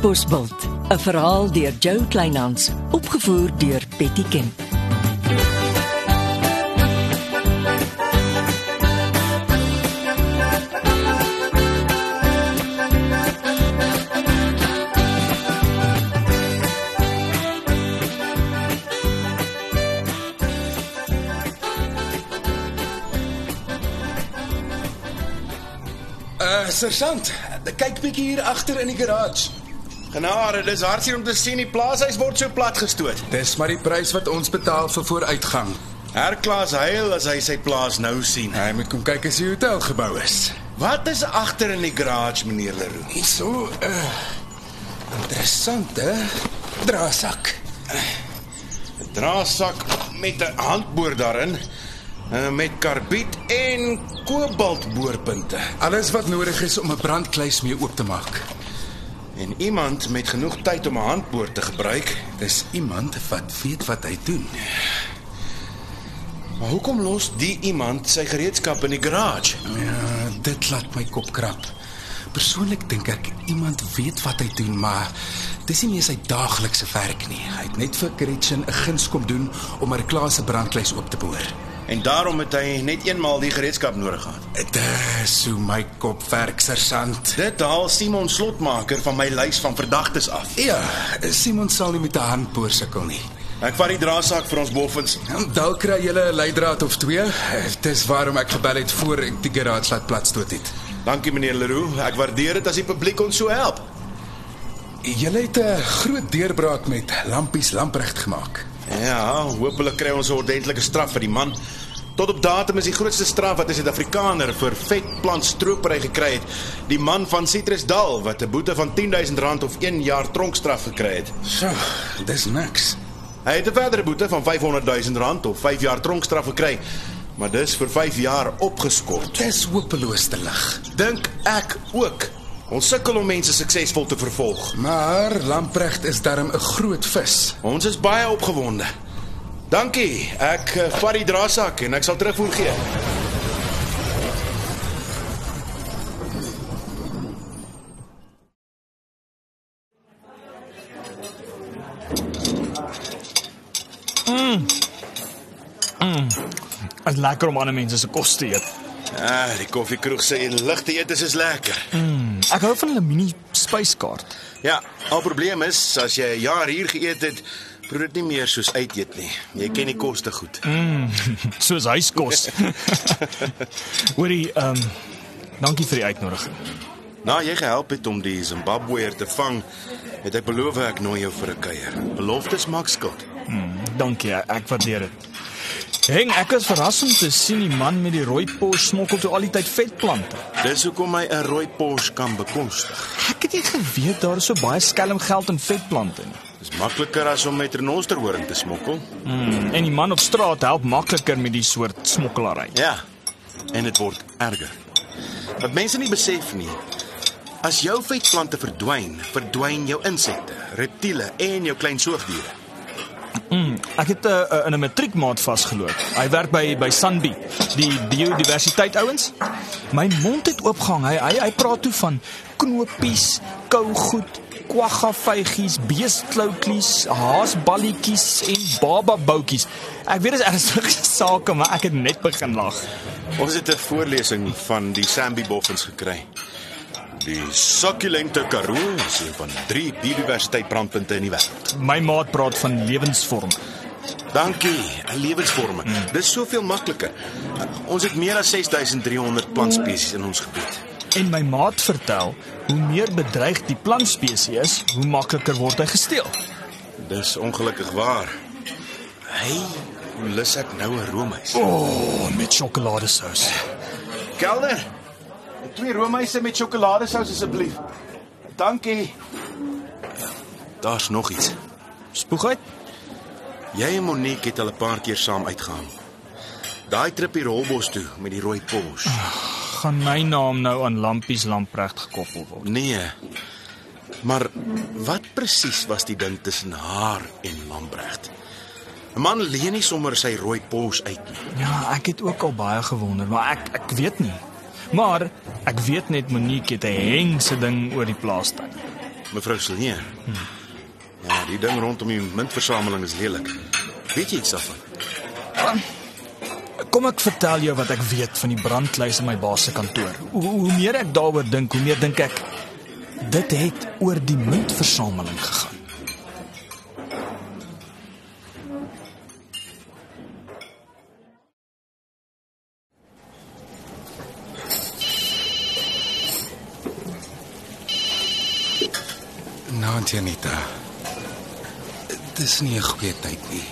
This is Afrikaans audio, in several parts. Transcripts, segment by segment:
Bosbult, 'n verhaal deur Jo Kleinhans, opgevoer deur Betty Kemp. Uh, sergeant, kyk bietjie hier agter in die garage. Genade, dis hartseer om te sien die plaashuis word so plat gestoot. Dis maar die prys wat ons betaal vir vooruitgang. Herklaas huil as hy sy plaas nou sien. Hy moet kom kyk as die hotel gebou is. Wat is agter in die garage, meneer Leroux? Hierso, uh, interessante draasak. 'n Draasak met 'n handboor daarin, uh, met karbiet en kobaltboorpunte. Alles wat nodig is om 'n brandkluis mee oop te maak. En iemand met genoeg tyd om 'n handboor te gebruik. Dis iemand wat weet wat hy doen. Maar hoekom los die iemand sy gereedskap in die garage? Ja, dit laat my kop krap. Persoonlik dink ek iemand weet wat hy doen, maar dis nie meer sy daaglikse werk nie. Hy het net vir Gretchen 'n guns kom doen om haar klas se brandkluis oop te boor. En daarom het hy net eenmaal die gereedskap nodig gehad. Dis hoe my kop werk, sergeant. Dit haal Simon Slotmaker van my lys van verdagtes af. Ja, Simon sal nie met 'n handboor sukkel nie. Ek vat die draasak vir ons boffins. En dalk kry jy 'n leidraad of twee. Dis waarom ek gebel het voor ek die garage laat platstoot het. Dankie meneer Leroux. Ek waardeer dit as die publiek ons so help. Jy het 'n groot deurbraak met lampies lampregt gemaak. Ja, hopelik kry ons 'n ordentlike straf vir die man. Tot op datum is die grootste straf wat 'n Suid-Afrikaner vir vetplant stropery gekry het, die man van Citrusdal wat 'n boete van R10000 of 1 jaar tronkstraf gekry het. So, dis niks. Hy het 'n verdere boete van R500000 of 5 jaar tronkstraf gekry, maar dis vir 5 jaar opgeskort. Dis hopeloos te lig. Dink ek ook. Ons sukkel om mense suksesvol te vervolg. Maar lampregt is darm 'n groot vis. Ons is baie opgewonde. Dankie. Ek uh, vat die draasak en ek sal terugvoer gee. Dit is lekker om ander mense se kos te eet. Ah, die koffiekroeg sê ligte eet is lekker. Ek hou van hulle mini spyskaart. Ja, al probleem is as jy 'n jaar hier geëet het, proe dit nie meer soos uit eet nie. Jy ken die koste goed. Soos huiskos. Hoorie, ehm um, dankie vir die uitnodiging. Na jy gehelp het om die Zimbabweër te vang, het ek beloof ek nooi jou vir 'n kuier. Beloftes maak skuld. Dankie, ek, ek waardeer dit. Heng, ek is verras om te sien die man met die rooi pos smokkel toe al die tyd vetplante. Dis hoekom hy 'n rooi pos kan bekostig. Ek het nie geweet daar is so baie skelm geld in vetplante nie. Dis makliker as om met renosterhoring te smokkel. Mm, en die man op straat help makliker met die soort smokkelary. Ja. En dit word erger. Wat mense nie besef nie, as jou vetplante verdwyn, verdwyn jou insekte, reptiele en jou klein soogdiere. Ek het uh, uh, in 'n matriekmaat vasgeloop. Hy werk by by Sunbee, die biodiversiteit ouens. My mond het oopgehang. Hy hy, hy praat toe van knopies, kougoed, kwaggavygies, beestkloutjies, haasballetjies en bababoutjies. Ek weet dit is ernstige sake, maar ek het net begin lag. Ons het 'n voorlesing van die Sambi boffins gekry. Die succulente karoo is een van drie biodiversiteit brandpunte in die wêreld. My maat praat van lewensvorme. Dankie, 'n lewensvorme. Mm. Dis soveel makliker. Ons het meer as 6300 plantspesies in ons gebied. En my maat vertel, hoe meer bedreig die plantspesies is, hoe makliker word hy gesteel. Dis ongelukkig waar. Hey, hoe lus ek nou 'n roomys? O, oh, met sjokoladesous. Kelder. Twee roomhuise met sjokoladesous asseblief. Dankie. Daar's nog iets. Spoeg uit. Jy en Monique het al 'n paar keer saam uitgegaan. Daai trip hier Rolbos toe met die rooi pos. Gaan my naam nou aan Lampies Lamprecht gekoppel word. Nee. Maar wat presies was die ding tussen haar en Lambrecht? 'n Man leen nie sommer sy rooi pos uit nie. Ja, ek het ook al baie gewonder, maar ek ek weet nie. Maar ek weet net Monique het 'n hengse ding oor die plaastuin. Mevrou Silje. Hmm. Ja, die ding rondom die muntversameling is lelik. Weet jy iets daarvan? Kom ek vertel jou wat ek weet van die brandkluis in my baas se kantoor. Hoe, hoe meer ek daaroor dink, hoe meer dink ek dit het oor die muntversameling gegaan. Nou, Janita. Dis nie 'n goeie tyd nie.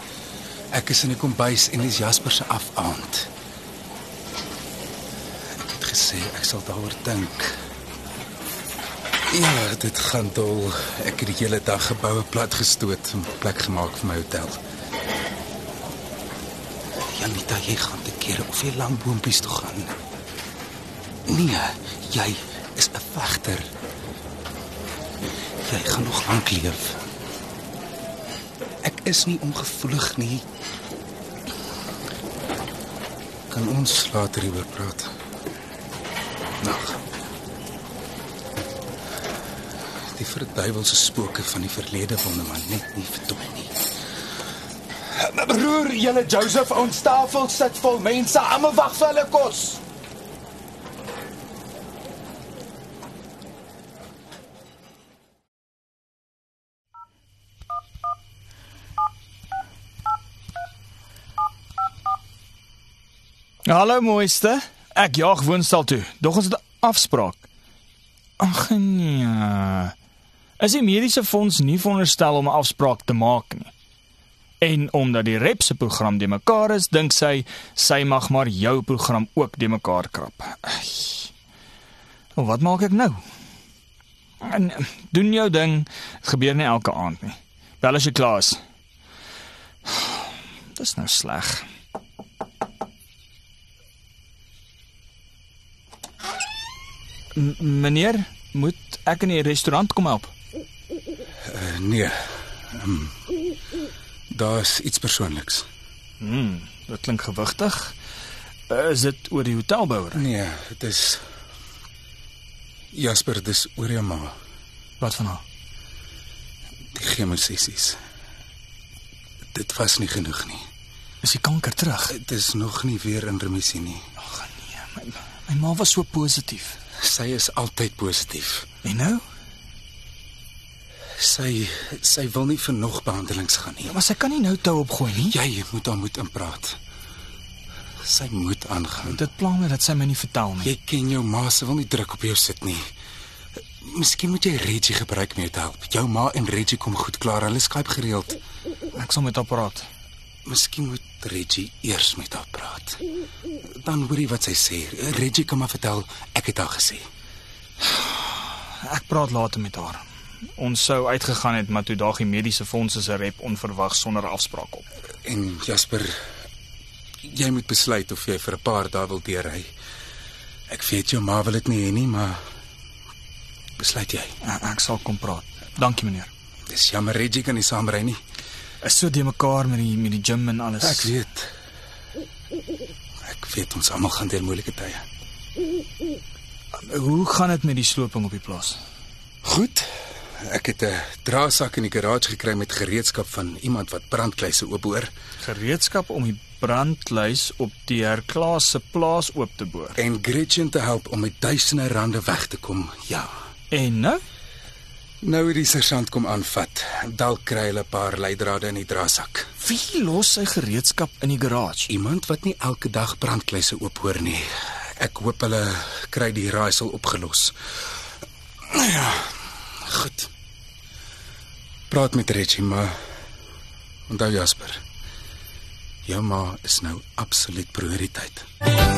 Ek is in die kombuis en dis Jasper se afaand. Ek het gesê ek sal daaroor dink. Ja, dit gaan dol. Ek het die hele dag geboue plat gestoot en plek gemaak vir my hotel. Janita, jy gaan te kere of jy lang boontjies toe gaan. Nee, jy is 'n vegter. Jy gaan nog lank leef. Ek is nie ongevoelig nie. Kan ons later hieroor praat? Nag. Die verduiwelse spooke van die verlede wil nou maar net nie verdwyn nie. Broer, julle Joseph, ons tafel sit vol mense, almal wag vir hulle kos. Hallo mooiste. Ek jaag woonstel toe. Dog ons het 'n afspraak. Ag nee. Is die mediese fonds nie veronderstel om 'n afspraak te maak nie? En omdat die rep se program de mekaar is, dink sy sy mag maar jou program ook de mekaar krap. Ai. Nou, wat maak ek nou? En doen jou ding. Dit gebeur nie elke aand nie. Bel as jy klaar is. Dis nou sleg. M meneer, moet ek in die restaurant kom help? Uh, nee. Um, Daar's iets persoonliks. Hm, dit klink gewigtig. Uh, is dit oor die hotelbouer? Nee, dit is Jasper, dis oor jou ma. Wat van haar? Die chemosessies. Dit was nie genoeg nie. Is die kanker terug? Dit is nog nie weer in remissie nie. Ag nee, my, my ma was so positief. Sy is altyd positief. En nou? Sy sy wil nie vir nog behandelings gaan nie. Ja, maar sy kan nie nou tou opgooi nie. Jy moet daar moet inpraat. Sy moet aangaan. Dit pla my dat sy my nie vertel nie. Jy ken jou ma, sy wil nie druk op jou sit nie. Miskien moet jy Reggie gebruik om jou te help. Jou ma en Reggie kom goed klaar. Hulle Skype gereeld. Ek sal met haar praat. Miskien moet Reggie eers met haar praat. Dan hoor jy wat sy sê. Reggie kan maar vertel ek het haar gesê. Ek praat later met haar. Ons sou uitgegaan het, maar toe daag die mediese fondse se rep onverwags sonder afspraak op. En Jasper, jy moet besluit of jy vir 'n paar dae wil deurry. Ek weet jou ma wil dit nie hê nie, maar besluit jy. Ek, ek sal kom praat. Dankie meneer. Dis jammer Reggie kan nie saamry nie. Is so de mekaar met die met die gym en alles. Ek weet. Ek weet ons almal gaan deur moeilike tye. Hoe gaan dit met die sloping op die plaas? Goed. Ek het 'n draaisak in die garage gekry met gereedskap van iemand wat brandkluise oopboor Gereedskap om die brandluis op die Herklaas se plaas oop te boor. en Gretchen te help om met duisende rande weg te kom. Ja. En nou? Nou het die sergeant kom aanvat. Dalk kry hulle 'n paar leidrade in die draaisak. Wie los sy gereedskap in die garage? Iemand wat nie elke dag brandkluise oophoor nie. Ek hoop hulle kry die raaisel opgelos. Nou ja, goed. Praat met Reggie, maar onthou Jasper. Jou ma is nou absoluut prioriteit. Dit